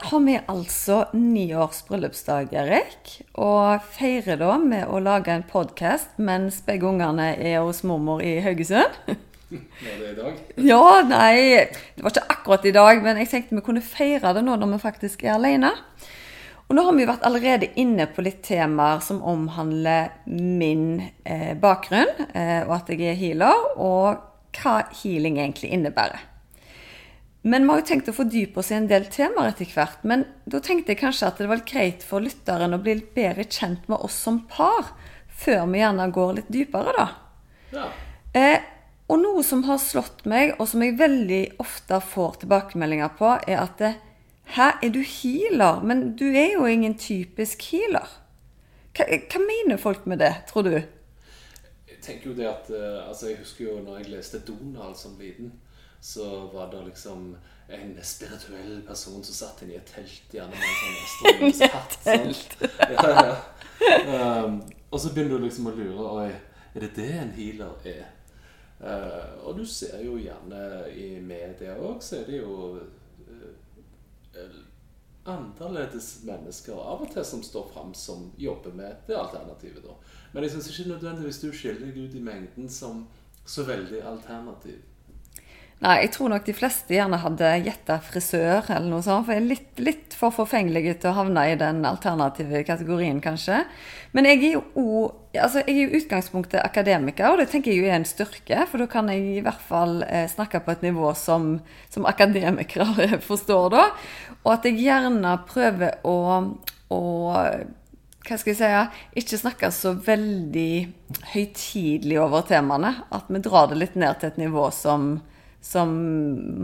Har vi altså niårs bryllupsdag, Erik. Og feirer da med å lage en podkast mens begge ungene er hos mormor i Haugesund. Var det i dag? Ja, nei, det var ikke akkurat i dag, men jeg tenkte vi kunne feire det nå når vi faktisk er alene. Og nå har vi vært allerede inne på litt temaer som omhandler min eh, bakgrunn, eh, og at jeg er healer, og hva healing egentlig innebærer. Men vi har jo tenkt å fordype oss i en del temaer etter hvert. Men da tenkte jeg kanskje at det var greit for lytteren å bli litt bedre kjent med oss som par, før vi gjerne går litt dypere, da. Ja. Eh, og noe som har slått meg, og som jeg veldig ofte får tilbakemeldinger på, er at det, Hæ, er du healer? Men du er jo ingen typisk healer. Hva, hva mener folk med det, tror du? Jeg tenker jo det at eh, altså Jeg husker jo når jeg leste Donald som liten, så var det liksom en spirituell person som satt inne i et telt, gjerne med en sånn astronomisk hatt. Ja, ja. Um, og så begynner du liksom å lure Oi, er det det en healer er? Uh, og du ser jo gjerne i media òg, så er det jo uh, annerledes mennesker av og til som står fram som jobber med det alternativet. da. Men jeg syns ikke nødvendigvis du skiller deg ut i mengden som så veldig alternativ. Nei, jeg tror nok de fleste gjerne hadde gjetta frisør eller noe sånt. For jeg er litt, litt for forfengelig til å havne i den alternative kategorien, kanskje. Men jeg er jo altså i utgangspunktet akademiker, og det tenker jeg jo er en styrke. For da kan jeg i hvert fall eh, snakke på et nivå som, som akademikere forstår, da. Og at jeg gjerne prøver å, å hva skal jeg si, ikke snakke så veldig høytidelig over temaene. At vi drar det litt ned til et nivå som som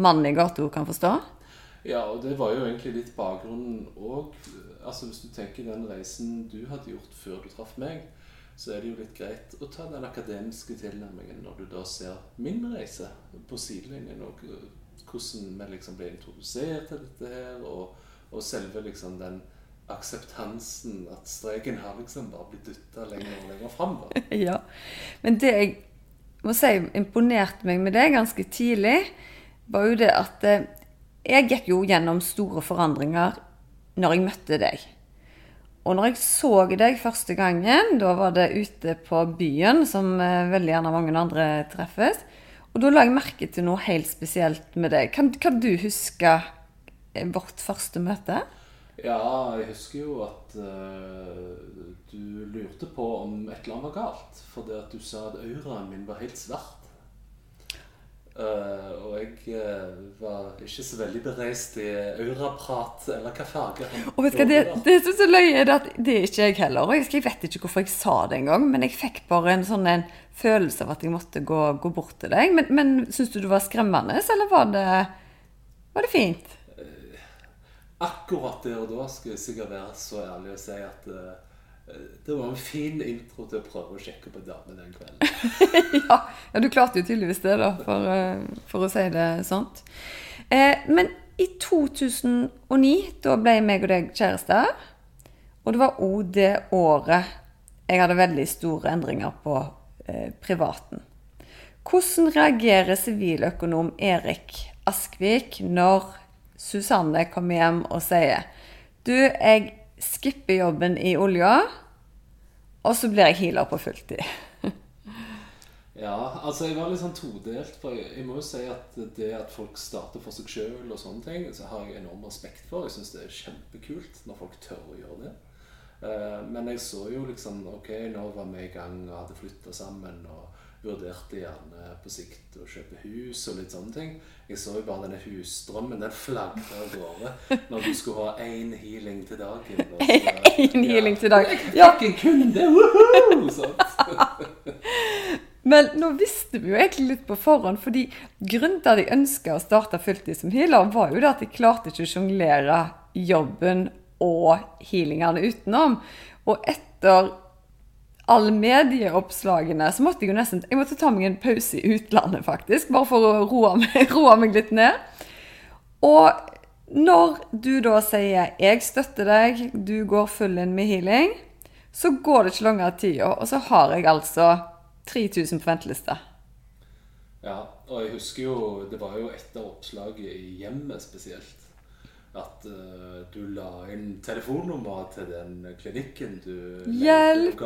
mannen i gata kan forstå? Ja, og det var jo egentlig litt bakgrunnen òg. Altså, hvis du tenker den reisen du hadde gjort før du traff meg, så er det jo litt greit å ta den akademiske tilnærmingen når du da ser min reise på sidelinjen, og hvordan vi liksom ble introdusert til dette her, og, og selve liksom den akseptansen at streken har liksom bare blitt dytta lenger og lenger fram. ja, men det jeg må si imponerte meg med det ganske tidlig, var jo det at eh, jeg gikk jo gjennom store forandringer når jeg møtte deg. Og når jeg så deg første gangen, da var det ute på byen, som eh, veldig gjerne mange andre treffes. Og da la jeg merke til noe helt spesielt med deg. Kan, kan du huske eh, vårt første møte? Ja, jeg husker jo at uh, du lurte på om et eller annet var galt. Fordi at du sa at auraen min var helt svart. Uh, og jeg uh, var ikke så veldig bereist i auraprat eller hva farge han Og vet du Det, det som er så løye, er at det er ikke jeg heller. Og jeg vet ikke hvorfor jeg sa det engang, men jeg fikk bare en sånn en følelse av at jeg måtte gå, gå bort til deg. Men, men syns du det var skremmende, eller var det, var det fint? Akkurat der og da skal jeg sikkert være så ærlig å si at uh, det var en fin intro til å prøve å sjekke på damer den kvelden. ja, ja, du klarte jo tydeligvis det, da, for, uh, for å si det sånt. Eh, men i 2009, da ble meg og deg kjærester. Og det var òg det året jeg hadde veldig store endringer på eh, privaten. Hvordan reagerer siviløkonom Erik Askvik når Susanne kommer hjem og sier Du, jeg skipper jobben i olja, og så blir jeg healer på fulltid. ja, altså jeg var litt sånn todelt. For jeg, må jo si at det at folk starter for seg sjøl og sånne ting, så har jeg enorm respekt for. Jeg syns det er kjempekult når folk tør å gjøre det. Uh, men jeg så jo liksom Ok, nå var vi i gang og hadde flytta sammen. og vurderte gjerne på sikt å kjøpe hus og litt sånne ting. Jeg så jo bare denne husdrømmen. Den flagra av gårde når du skulle ha én healing til dagen. Én healing til dagen. Ja. Jeg en kunde! Woohoo! Men nå visste vi jo egentlig litt på forhånd, fordi grunnen til at jeg ønska å starte fulltid som healer, var jo det at jeg klarte ikke å sjonglere jobben og healingene utenom. Og etter alle medieoppslagene så måtte jeg jo nesten Jeg måtte ta meg en pause i utlandet, faktisk, bare for å roe meg, roe meg litt ned. Og når du da sier 'jeg støtter deg', du går full inn med healing, så går det ikke lange tida, og så har jeg altså 3000 på venteliste. Ja, og jeg husker jo Det var jo etter oppslaget i hjemmet spesielt. At uh, du la inn telefonnummer til den klinikken du Hjelp!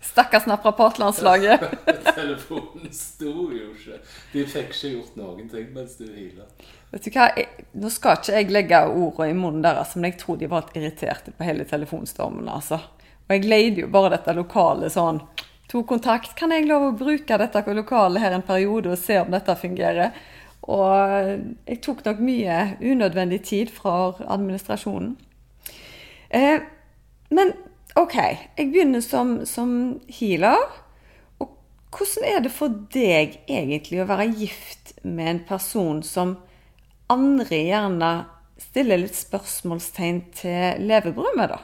Stakkars naprapatlandslaget. Telefonen sto jo ikke. De fikk ikke gjort noen ting mens du hvila. Vet du hva, jeg, Nå skal ikke jeg legge ordene i munnen deres, men jeg tror de var litt irriterte på hele telefonstormen. altså. Og jeg leide jo bare dette lokale sånn tok kontakt. Kan jeg lov å bruke dette lokalet her en periode og se om dette fungerer? Og jeg tok nok mye unødvendig tid fra administrasjonen. Eh, men OK, jeg begynner som, som healer. Og hvordan er det for deg egentlig å være gift med en person som andre gjerne stiller litt spørsmålstegn til levebrød med, da?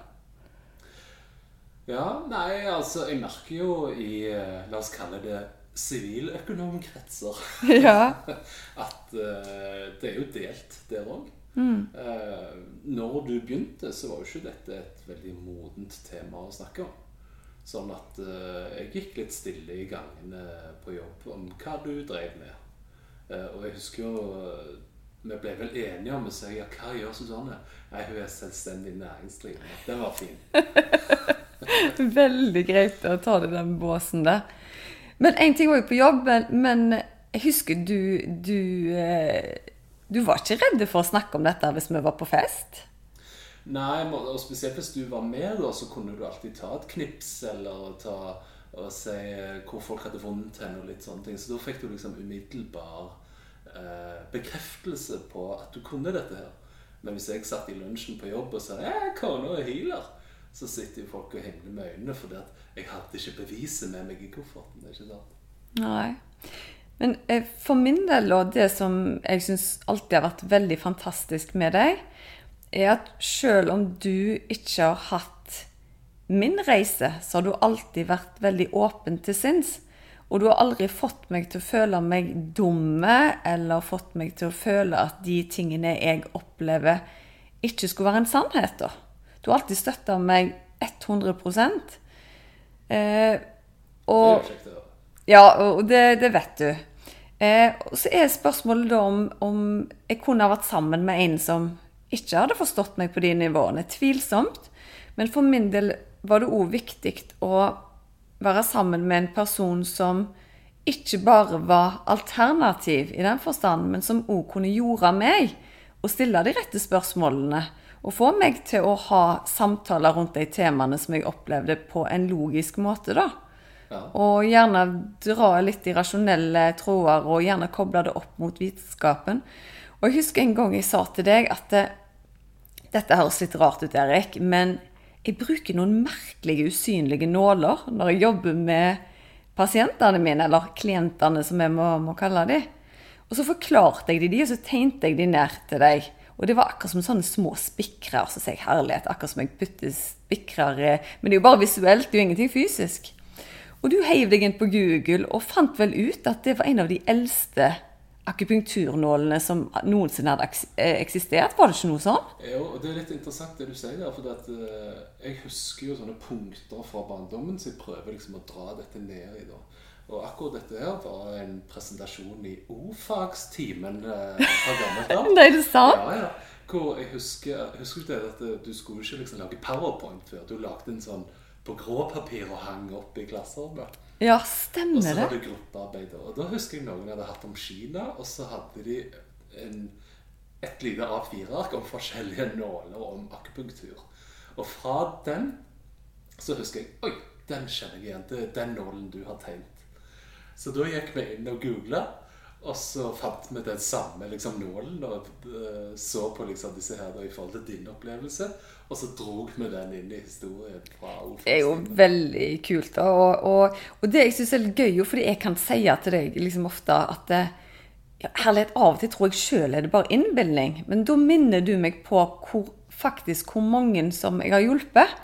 Ja, nei, altså Jeg merker jo i eh, La oss kalle det siviløkonomkretser ja. at uh, det er jo delt der òg. Mm. Uh, når du begynte, så var jo ikke dette et veldig modent tema å snakke om. Sånn at uh, jeg gikk litt stille i gangene på jobb om hva du drev med. og jeg husker jo Vi ble vel enige om å si ja, hva gjør Susanne? Nei, hun er selvstendig næringsdrivende. Den var fin. Veldig greit å ta det den båsen der. Men én ting var jo på jobb, men jeg husker du, du eh, Du var ikke redd for å snakke om dette hvis vi var på fest? Nei, og spesielt hvis du var med, da, så kunne du alltid ta et knips eller ta og si hvor folk hadde vondt hen og litt sånne ting. Så da fikk du liksom umiddelbar eh, bekreftelse på at du kunne dette her. Men hvis jeg satt i lunsjen på jobb og sa kona er healer', så sitter jo folk og himler med øynene For det at jeg hadde ikke beviset med meg i kofferten. ikke sant? Nei. Men eh, for min del, og det som jeg syns alltid har vært veldig fantastisk med deg, er at selv om du ikke har hatt min reise, så har du alltid vært veldig åpen til sinns. Og du har aldri fått meg til å føle meg dumme, eller fått meg til å føle at de tingene jeg opplever, ikke skulle være en sannhet. da. Du har alltid støtta meg 100 eh, og, Ja, og det, det vet du. Eh, og så er spørsmålet da om, om, jeg kunne ha vært sammen med en som ikke hadde forstått meg på de nivåene. Tvilsomt. Men for min del var det òg viktig å være sammen med en person som ikke bare var alternativ i den forstand, men som òg kunne jorde meg og stille de rette spørsmålene og få meg til å ha samtaler rundt de temaene som jeg opplevde, på en logisk måte, da. Ja. Og gjerne dra litt i rasjonelle tråder, og gjerne koble det opp mot vitenskapen. Og jeg husker en gang jeg sa til deg at det, dette høres litt rart ut, Erik, men jeg bruker noen merkelige, usynlige nåler når jeg jobber med pasientene mine, eller klientene, som jeg må, må kalle dem. Og så forklarte jeg de, og så tegnte jeg de ned til deg. Og det var akkurat som sånne små spikrer. Så sier jeg herlighet, akkurat som jeg putter spikrer Men det er jo bare visuelt, det er jo ingenting fysisk. Og du heiv deg inn på Google og fant vel ut at det var en av de eldste akupunkturnålene som noensinne hadde eh, eksistert. Var det ikke noe sånn? Jo, og det er litt interessant det du sier der. For at, uh, jeg husker jo sånne punkter fra barndommen, så jeg prøver liksom å dra dette ned i. da. Og akkurat dette her var en presentasjon i O-fagstimen eh, fra gammelt av. Nei, det sant? Ja, ja. Hvor jeg husker, husker du det at eh, du skulle ikke liksom lage powerpoint før. Du lagde en sånn på grå papir og hang opp i klasserommet. Ja, stemmer det. Og så hadde det gruppearbeid. Og da husker jeg noen hadde hatt om Kina, og så hadde de en, et lite A4-ark om forskjellige nåler om akupunktur. Og fra den så husker jeg Oi, den kjenner jeg igjen. Det er den nålen du har tegnet. Så da gikk vi inn og googla. Og så fant vi den samme liksom, nålen og eh, så på liksom, disse her da, i forhold til din opplevelse. Og så drog vi den inn i historien fra Det er jo veldig kult. da, Og, og, og det jeg syns er gøy, jo, fordi jeg kan si til deg liksom ofte at eh, ja, herlighet, av og til tror jeg sjøl er det bare innbilning. Men da minner du meg på hvor, faktisk hvor mange som jeg har hjulpet.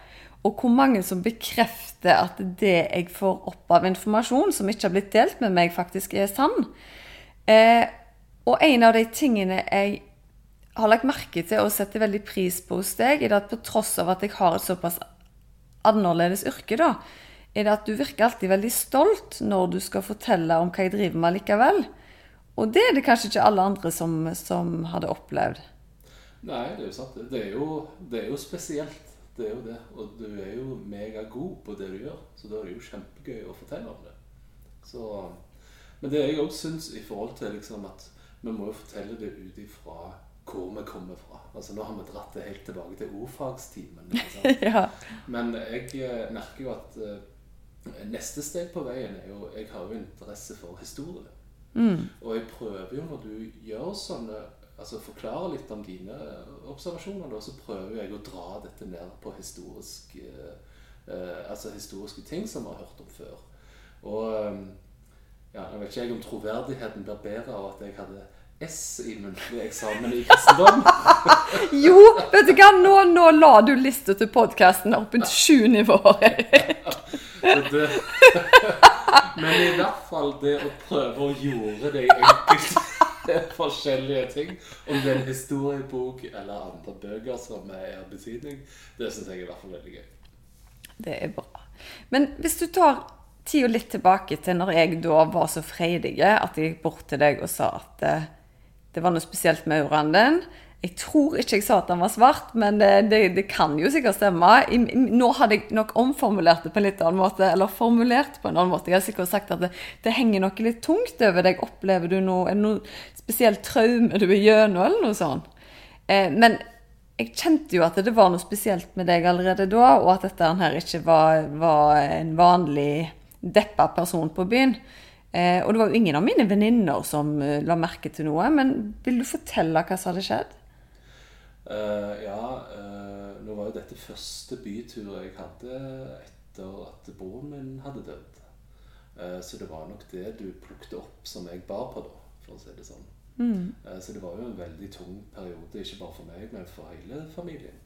Og hvor mange som bekrefter at det jeg får opp av informasjon som ikke har blitt delt med meg, faktisk er sann. Eh, og en av de tingene jeg har lagt merke til og setter veldig pris på hos deg, er at på tross av at jeg har et såpass annerledes yrke, da, er det at du virker alltid veldig stolt når du skal fortelle om hva jeg driver med likevel. Og det er det kanskje ikke alle andre som, som hadde opplevd. Nei, det er jo sant. Det er jo, det er jo spesielt. Det er jo det. Og du er jo megagod på det du gjør, så da er det jo kjempegøy å fortelle om det. Så, men det jeg òg syns i forhold til liksom at vi må jo fortelle det ut ifra hvor vi kommer fra. Altså Nå har vi dratt det helt tilbake til ordfagstimen. ja. Men jeg eh, merker jo at uh, neste steg på veien er jo Jeg har jo interesse for historie. Mm. Og jeg prøver jo når du gjør sånne altså forklarer litt om dine observasjoner, da, så prøver jeg å dra dette ned på historiske, uh, altså historiske ting som vi har hørt om før. Og um, ja, jeg vet ikke om troverdigheten blir bedre av at jeg hadde S i muntlig eksamen i kristendom. jo, vet du hva, nå, nå la du lista til podkasten opp en sju nivåer. men i hvert fall det å prøve å gjøre det enkelte forskjellige ting, om det er en historiebok eller andre bøker som er av betydning, det syns jeg er i hvert fall veldig gøy. Det er bra. Men hvis du tar tida litt tilbake til når jeg da var så freidig at jeg gikk bort til deg og sa at det, det var noe spesielt med auraen din. Jeg tror ikke jeg sa at den var svart, men det, det, det kan jo sikkert stemme. I, nå hadde jeg nok omformulert det på en litt annen måte, eller formulert på en annen måte. Jeg har sikkert sagt at det, det henger noe litt tungt over deg. Opplever du noe, er det noe spesielt traume du er gjennom, eller noe sånt? Eh, men jeg kjente jo at det var noe spesielt med deg allerede da, og at dette her ikke var, var en vanlig deppa person på byen. Eh, og det var jo ingen av mine venninner som uh, la merke til noe. Men vil du fortelle hva som hadde skjedd? Uh, ja, uh, nå var jo dette første bytur jeg hadde etter at broren min hadde dødd. så det var nok det du plukket opp som jeg bar på, da, for å si det sånn. Mm. så det var jo en veldig tung periode, ikke bare for meg, men for hele familien.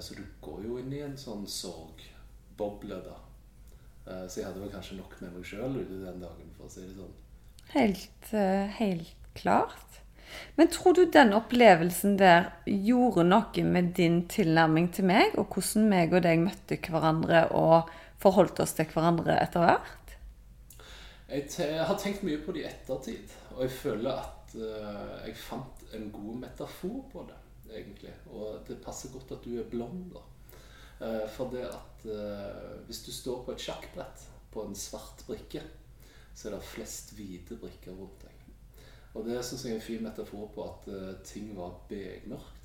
så du går jo inn i en sånn sorgboble da. Så jeg hadde vel kanskje nok med meg sjøl ute den dagen, for å si det sånn. Helt, helt klart. Men tror du den opplevelsen der gjorde noe med din tilnærming til meg, og hvordan meg og deg møtte hverandre og forholdt oss til hverandre etter hvert? Jeg, har tenkt mye på det i ettertid, og jeg føler at uh, jeg fant en god metafor på det, egentlig. Og det passer godt at du er blond, da. Uh, for det at uh, hvis du står på et sjakkbrett på en svart brikke, så er det flest hvite brikker rundt deg. Og det syns jeg er en fin metafor på at uh, ting var begmørkt.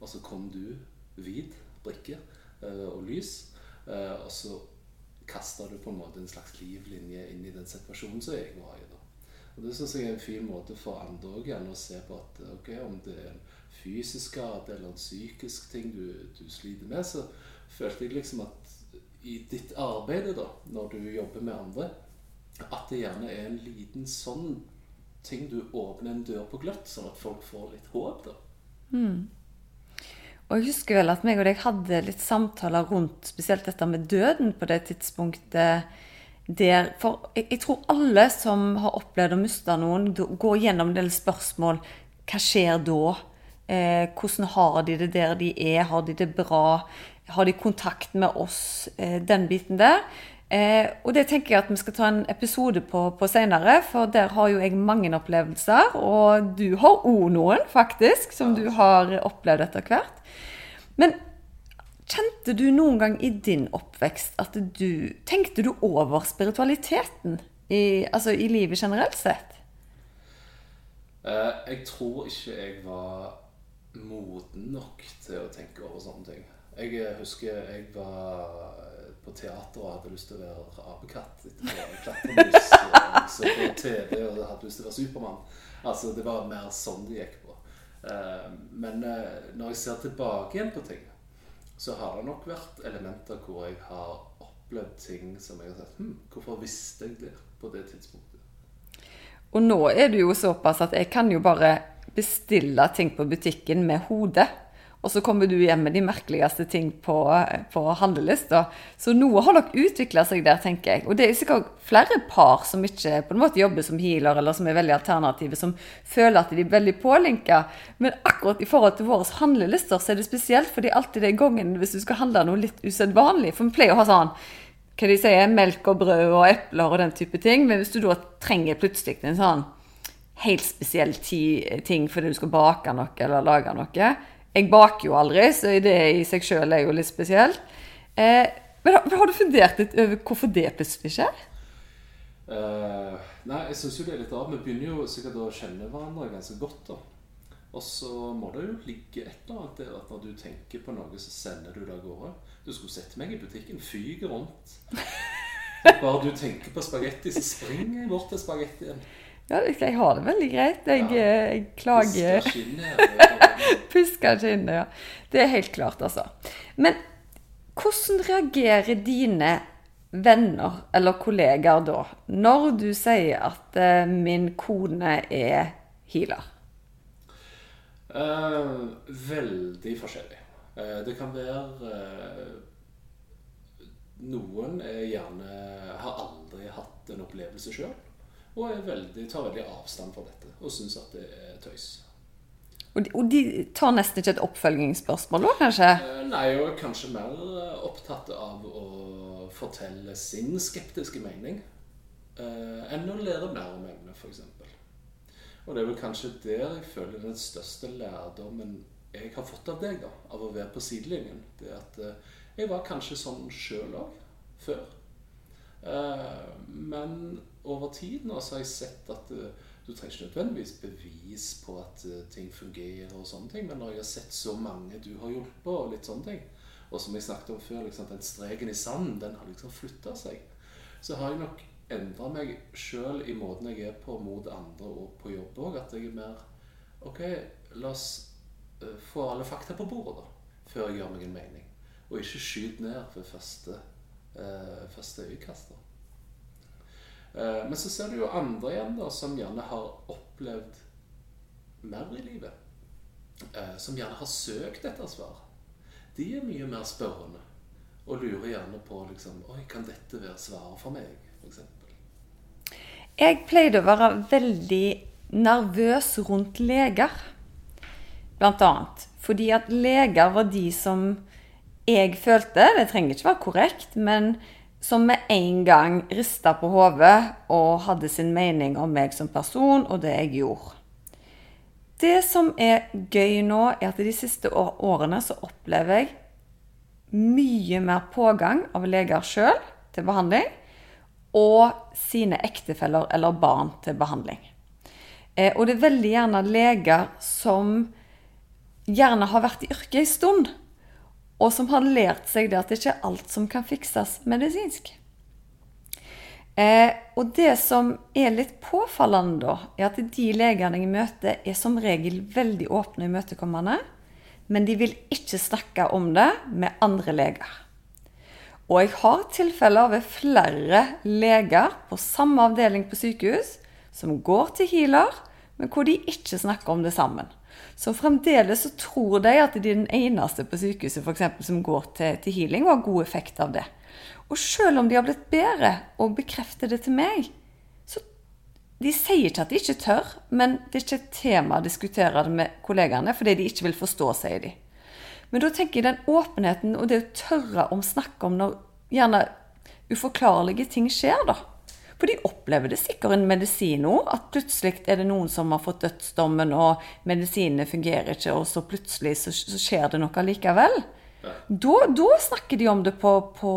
Og så kom du, hvit brikke uh, og lys, og så kasta du på en måte en slags livlinje inn i den situasjonen som jeg var i. da. Og Det syns jeg er en fin måte for andre òg å se på at ok, om det er en fysisk skade eller en psykisk ting du, du sliter med, så følte jeg liksom at i ditt arbeid, da, når du jobber med andre, at det gjerne er en liten sånn ting du åpner en dør på gløtt, sånn at folk får litt håp, da. Mm. Og jeg husker vel at meg og deg hadde litt samtaler rundt spesielt dette med døden på det tidspunktet der For jeg, jeg tror alle som har opplevd å miste noen, går gjennom en del spørsmål. Hva skjer da? Eh, hvordan har de det der de er? Har de det bra? Har de kontakt med oss? Eh, den biten der. Eh, og det tenker jeg at vi skal ta en episode på, på senere, for der har jo jeg mange opplevelser. Og du har òg noen, faktisk, som du har opplevd etter hvert. Men kjente du noen gang i din oppvekst at du Tenkte du over spiritualiteten i, altså i livet generelt sett? jeg tror ikke jeg var moden nok til å tenke over sånne ting. Jeg eh, husker jeg var på teater og hadde lyst til å være apekatt etterpå. Klatremus. Så på TV og hadde lyst til å være Supermann. Altså, det var mer sånn det gikk på. Eh, Men eh, når jeg ser tilbake igjen på ting, så har det nok vært elementer hvor jeg har opplevd ting som jeg har sagt hm, Hvorfor visste jeg det på det tidspunktet? Og nå er du jo såpass at jeg kan jo bare bestille ting på butikken med hodet. Og så kommer du hjem med de merkeligste ting på, på handlelista. Så noe har nok utvikla seg der, tenker jeg. Og det er sikkert flere par som ikke på en måte jobber som healer, eller som er veldig alternative, som føler at de er veldig pålinka. Men akkurat i forhold til våre handlelister, så er det spesielt, alltid det er gangen hvis du skal handle noe litt usedvanlig. For vi pleier å ha sånn hva de sier, melk og brød og epler og den type ting. Men hvis du da trenger plutselig en sånn helt spesiell ting fordi du skal bake noe eller lage noe Jeg baker jo aldri, så det i seg sjøl er jo litt spesielt. Eh, men har, har du fundert litt over hvorfor det plutselig skjer? Uh, nei, jeg syns jo det er litt rart. Vi begynner jo sikkert å kjenne hverandre ganske godt. da. Og så må det jo ligge et eller annet der at når du tenker på noe, så sender du det av gårde. Du skulle sett meg i butikken. Fyker rundt. Bare du tenker på spagetti, så springer jeg bort til spagettien. Ja, jeg har det veldig greit. Jeg, Ja. eh, jeg klager. Pusker kinnet, ja. Det er helt klart, altså. Men hvordan reagerer dine venner eller kollegaer da, når du sier at uh, min kone er healer? Uh, veldig forskjellig. Uh, det kan være Noen er gjerne har aldri hatt en opplevelse sjøl. Og veldig, tar veldig avstand fra dette og syns at det er tøys. Og de, og de tar nesten ikke et oppfølgingsspørsmål da, kanskje? Eh, Nei, og er kanskje mer eh, opptatt av å fortelle sin skeptiske mening eh, enn å lære mer om emnet, f.eks. Og det er vel kanskje der jeg føler den største lærdommen jeg har fått av deg, da, av å være på sidelinjen. Det at eh, jeg var kanskje sånn sjøl òg, før. Eh, men over tid nå så har jeg sett at eh, du trenger ikke nødvendigvis bevis på at eh, ting fungerer og sånne ting, men når jeg har sett så mange du har hjulpet og litt sånne ting, og som jeg snakket om før, liksom, den streken i sanden, den har liksom flytta seg, så har jeg nok endra meg sjøl i måten jeg er på mot andre og på jobb òg. At jeg er mer OK, la oss eh, få alle fakta på bordet, da, før jeg gjør meg en mening. Og ikke skyt ned ved første, eh, første øyekast. Eh, men så ser du jo andre igjen da, som gjerne har opplevd mer i livet. Eh, som gjerne har søkt etter svar. De er mye mer spørrende. Og lurer gjerne på liksom, Oi, kan dette være svaret for meg? For eksempel. Jeg pleide å være veldig nervøs rundt leger, blant annet. Fordi at leger var de som jeg følte, det trenger ikke være korrekt, men som med en gang rista på hodet og hadde sin mening om meg som person og det jeg gjorde. Det som er gøy nå, er at de siste årene så opplever jeg mye mer pågang av leger sjøl til behandling og sine ektefeller eller barn til behandling. Eh, og det er veldig gjerne leger som gjerne har vært i yrket en stund, og som har lært seg det at det ikke er alt som kan fikses medisinsk. Eh, og det som er litt påfallende da, er at de legene jeg møter, er som regel veldig åpne og imøtekommende, men de vil ikke snakke om det med andre leger. Og jeg har tilfeller ved flere leger på samme avdeling på sykehus som går til healer, men hvor de ikke snakker om det sammen. Så fremdeles så tror de at de er den eneste på sykehuset for eksempel, som går til, til healing og har god effekt av det. Og selv om de har blitt bedre og bekrefter det til meg, så de sier ikke at de ikke tør, men det er ikke et tema å diskutere det med kollegaene fordi de ikke vil forstå, sier de. Men da tenker jeg den åpenheten og det å tørre å snakke om når gjerne uforklarlige ting skjer, da. For de opplever det sikkert en medisin òg, at plutselig er det noen som har fått dødsdommen, og medisinene fungerer ikke, og så plutselig så, så skjer det noe likevel. Da, da snakker de om det på, på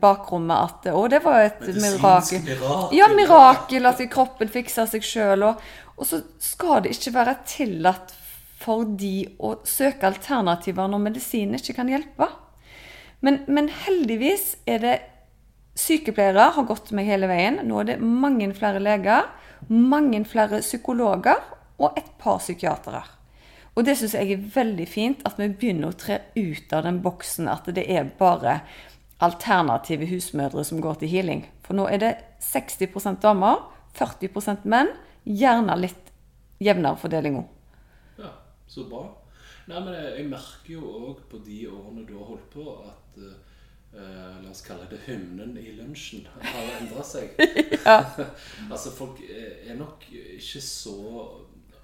bakrommet at Å, det var et mirakel. mirakel. Ja, mirakel at kroppen fikser seg sjøl. Og, og så skal det ikke være tillatt for de å søke alternativer når medisinen ikke kan hjelpe. Men, men heldigvis er det Sykepleiere har gått meg hele veien. Nå er det mange flere leger, mange flere psykologer og et par psykiatere. Og det syns jeg er veldig fint, at vi begynner å tre ut av den boksen at det er bare alternative husmødre som går til healing. For nå er det 60% damer, 40% menn, gjerne litt jevnere fordeling òg. Ja, så bra. Nei, men jeg, merker jo òg på de årene du har holdt på, at uh, la oss kalle det hymnen i lunsjen har endra seg. altså Folk er nok ikke så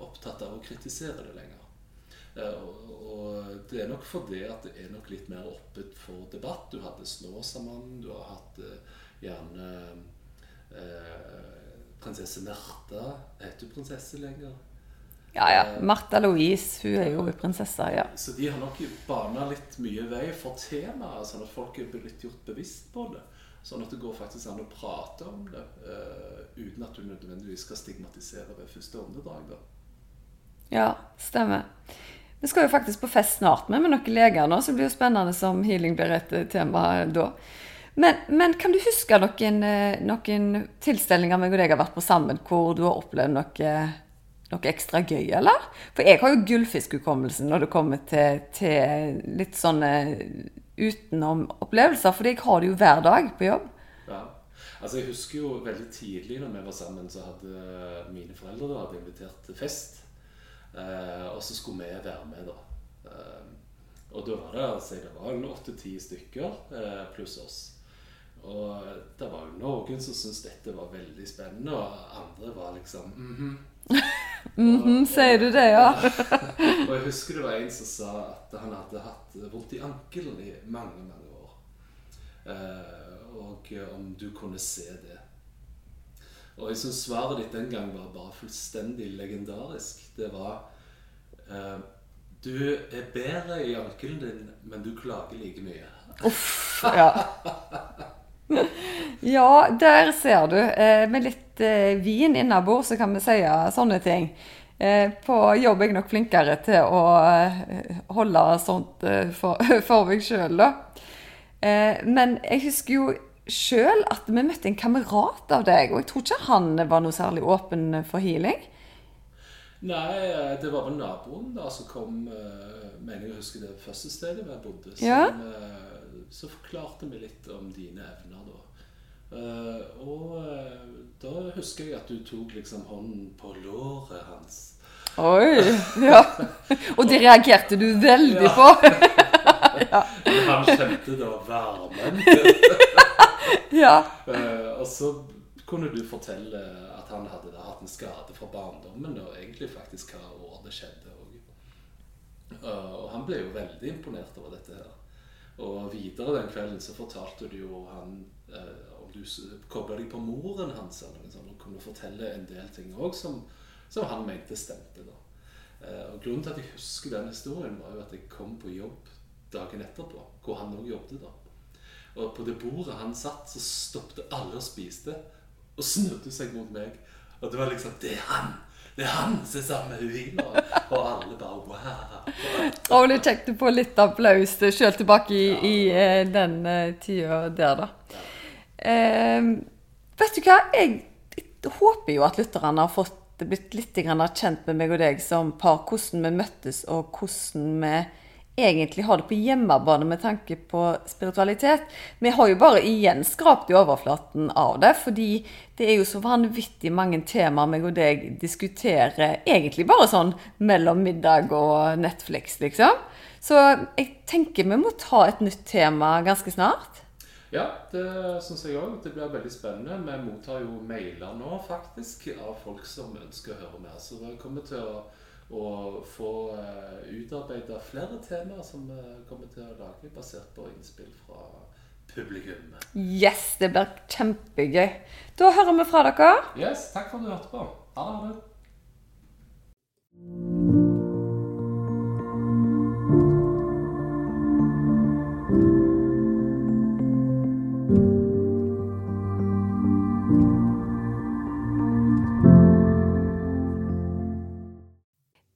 opptatt av å kritisere det lenger. Uh, og, det er nok fordi at det er nok litt mer åpent for debatt. Du hadde Snåsamannen, du har hatt uh, gjerne prinsesse Märtha. Heter du prinsesse lenger? Ja, ja. Martha Louise, hun er jo prinsesse, ja. Så de har nok bana litt mye vei for temaet, sånn at folk er blitt gjort bevisst på det. Sånn at det går faktisk an å prate om det uh, uten at du nødvendigvis skal stigmatisere ved første åndedrag. Ja, stemmer. Vi skal jo faktisk på fest snart med, med noen leger nå, så det blir jo spennende som healing blir et eh, tema da. Men, men, kan du huske noen, eh, noen tilstelninger meg og deg har vært på sammen, hvor du har opplevd noe noe ekstra gøy, eller? For jeg har jo gullfiskhukommelsen når det kommer til, til litt sånne utenomopplevelser, for jeg har det jo hver dag på jobb. Ja. Altså Jeg husker jo veldig tidlig når vi var sammen, så hadde mine foreldre da, hadde invitert til fest. Eh, og så skulle vi være med, da. Eh, og da var det altså, det var åtte-ti stykker eh, pluss oss. Og det var jo noen som syntes dette var veldig spennende, og andre var liksom mm -hmm. Mm -hmm, Sier du det, ja? og jeg husker det var en som sa at han hadde hatt vondt i ankelen i mange, mange år. Eh, og om du kunne se det. Og jeg syns svaret ditt den gang var bare fullstendig legendarisk. Det var eh, Du er bedre i ankelen din, men du klager like mye. Uff, ja. Ja, der ser du. Eh, med litt eh, vin innabords så kan vi si sånne ting. Eh, på jobb er jeg nok flinkere til å holde sånt for, for meg sjøl, da. Men jeg husker jo sjøl at vi møtte en kamerat av deg, og jeg tror ikke han var noe særlig åpen for healing. Nei, det var vel naboen da som kom Mener jeg husker det første stedet vi bodde. Som, ja. Så forklarte vi litt om dine evner da. Uh, og uh, da husker jeg at du tok liksom hånden på låret hans. Oi! Ja. Og det reagerte du veldig ja. på. ja. Han kjente da varmen. ja. Uh, og så kunne du fortelle at han hadde da, hatt en skade fra barndommen, og egentlig faktisk hva år det skjedde. og han ble jo veldig imponert over dette her. Og videre den kvelden så fortalte du jo han du kobla deg på moren hans eller noe sånt, og kunne fortelle en del ting òg som, som, han mente stemte. da. Eh, og Grunnen til at jeg husker den historien, var jo at jeg kom på jobb dagen etterpå, hvor han òg jobbet. da. Og på det bordet han satt, så stoppet alle og spiste, og snudde seg mot meg. Og det var liksom Det er han! Det er han som er sammen med Huina! Og alle bare wow. Og det kjekt å få litt applaus sjøl tilbake i, ja. i eh, den tida der, da. Eh, vet du hva? Jeg, håper jo at lytterne har fått blitt litt kjent med meg og deg som par. Hvordan vi møttes, og hvordan vi egentlig har det på hjemmebane med tanke på spiritualitet. Vi har jo bare igjen skrapt i overflaten av det, fordi det er jo så vanvittig mange temaer meg og deg diskuterer egentlig bare sånn mellom middag og Netflix, liksom. Så jeg tenker vi må ta et nytt tema ganske snart. Ja, det syns jeg òg. Det blir veldig spennende. Vi mottar jo mailer nå faktisk av folk som ønsker å høre mer. Så vi kommer til å, å få uh, eh, utarbeida flere temaer som vi kommer til å lage basert på innspill fra publikum. Yes, det blir kjempegøy. Da hører vi fra dere. Yes, takk for at du hørte på. Ha det.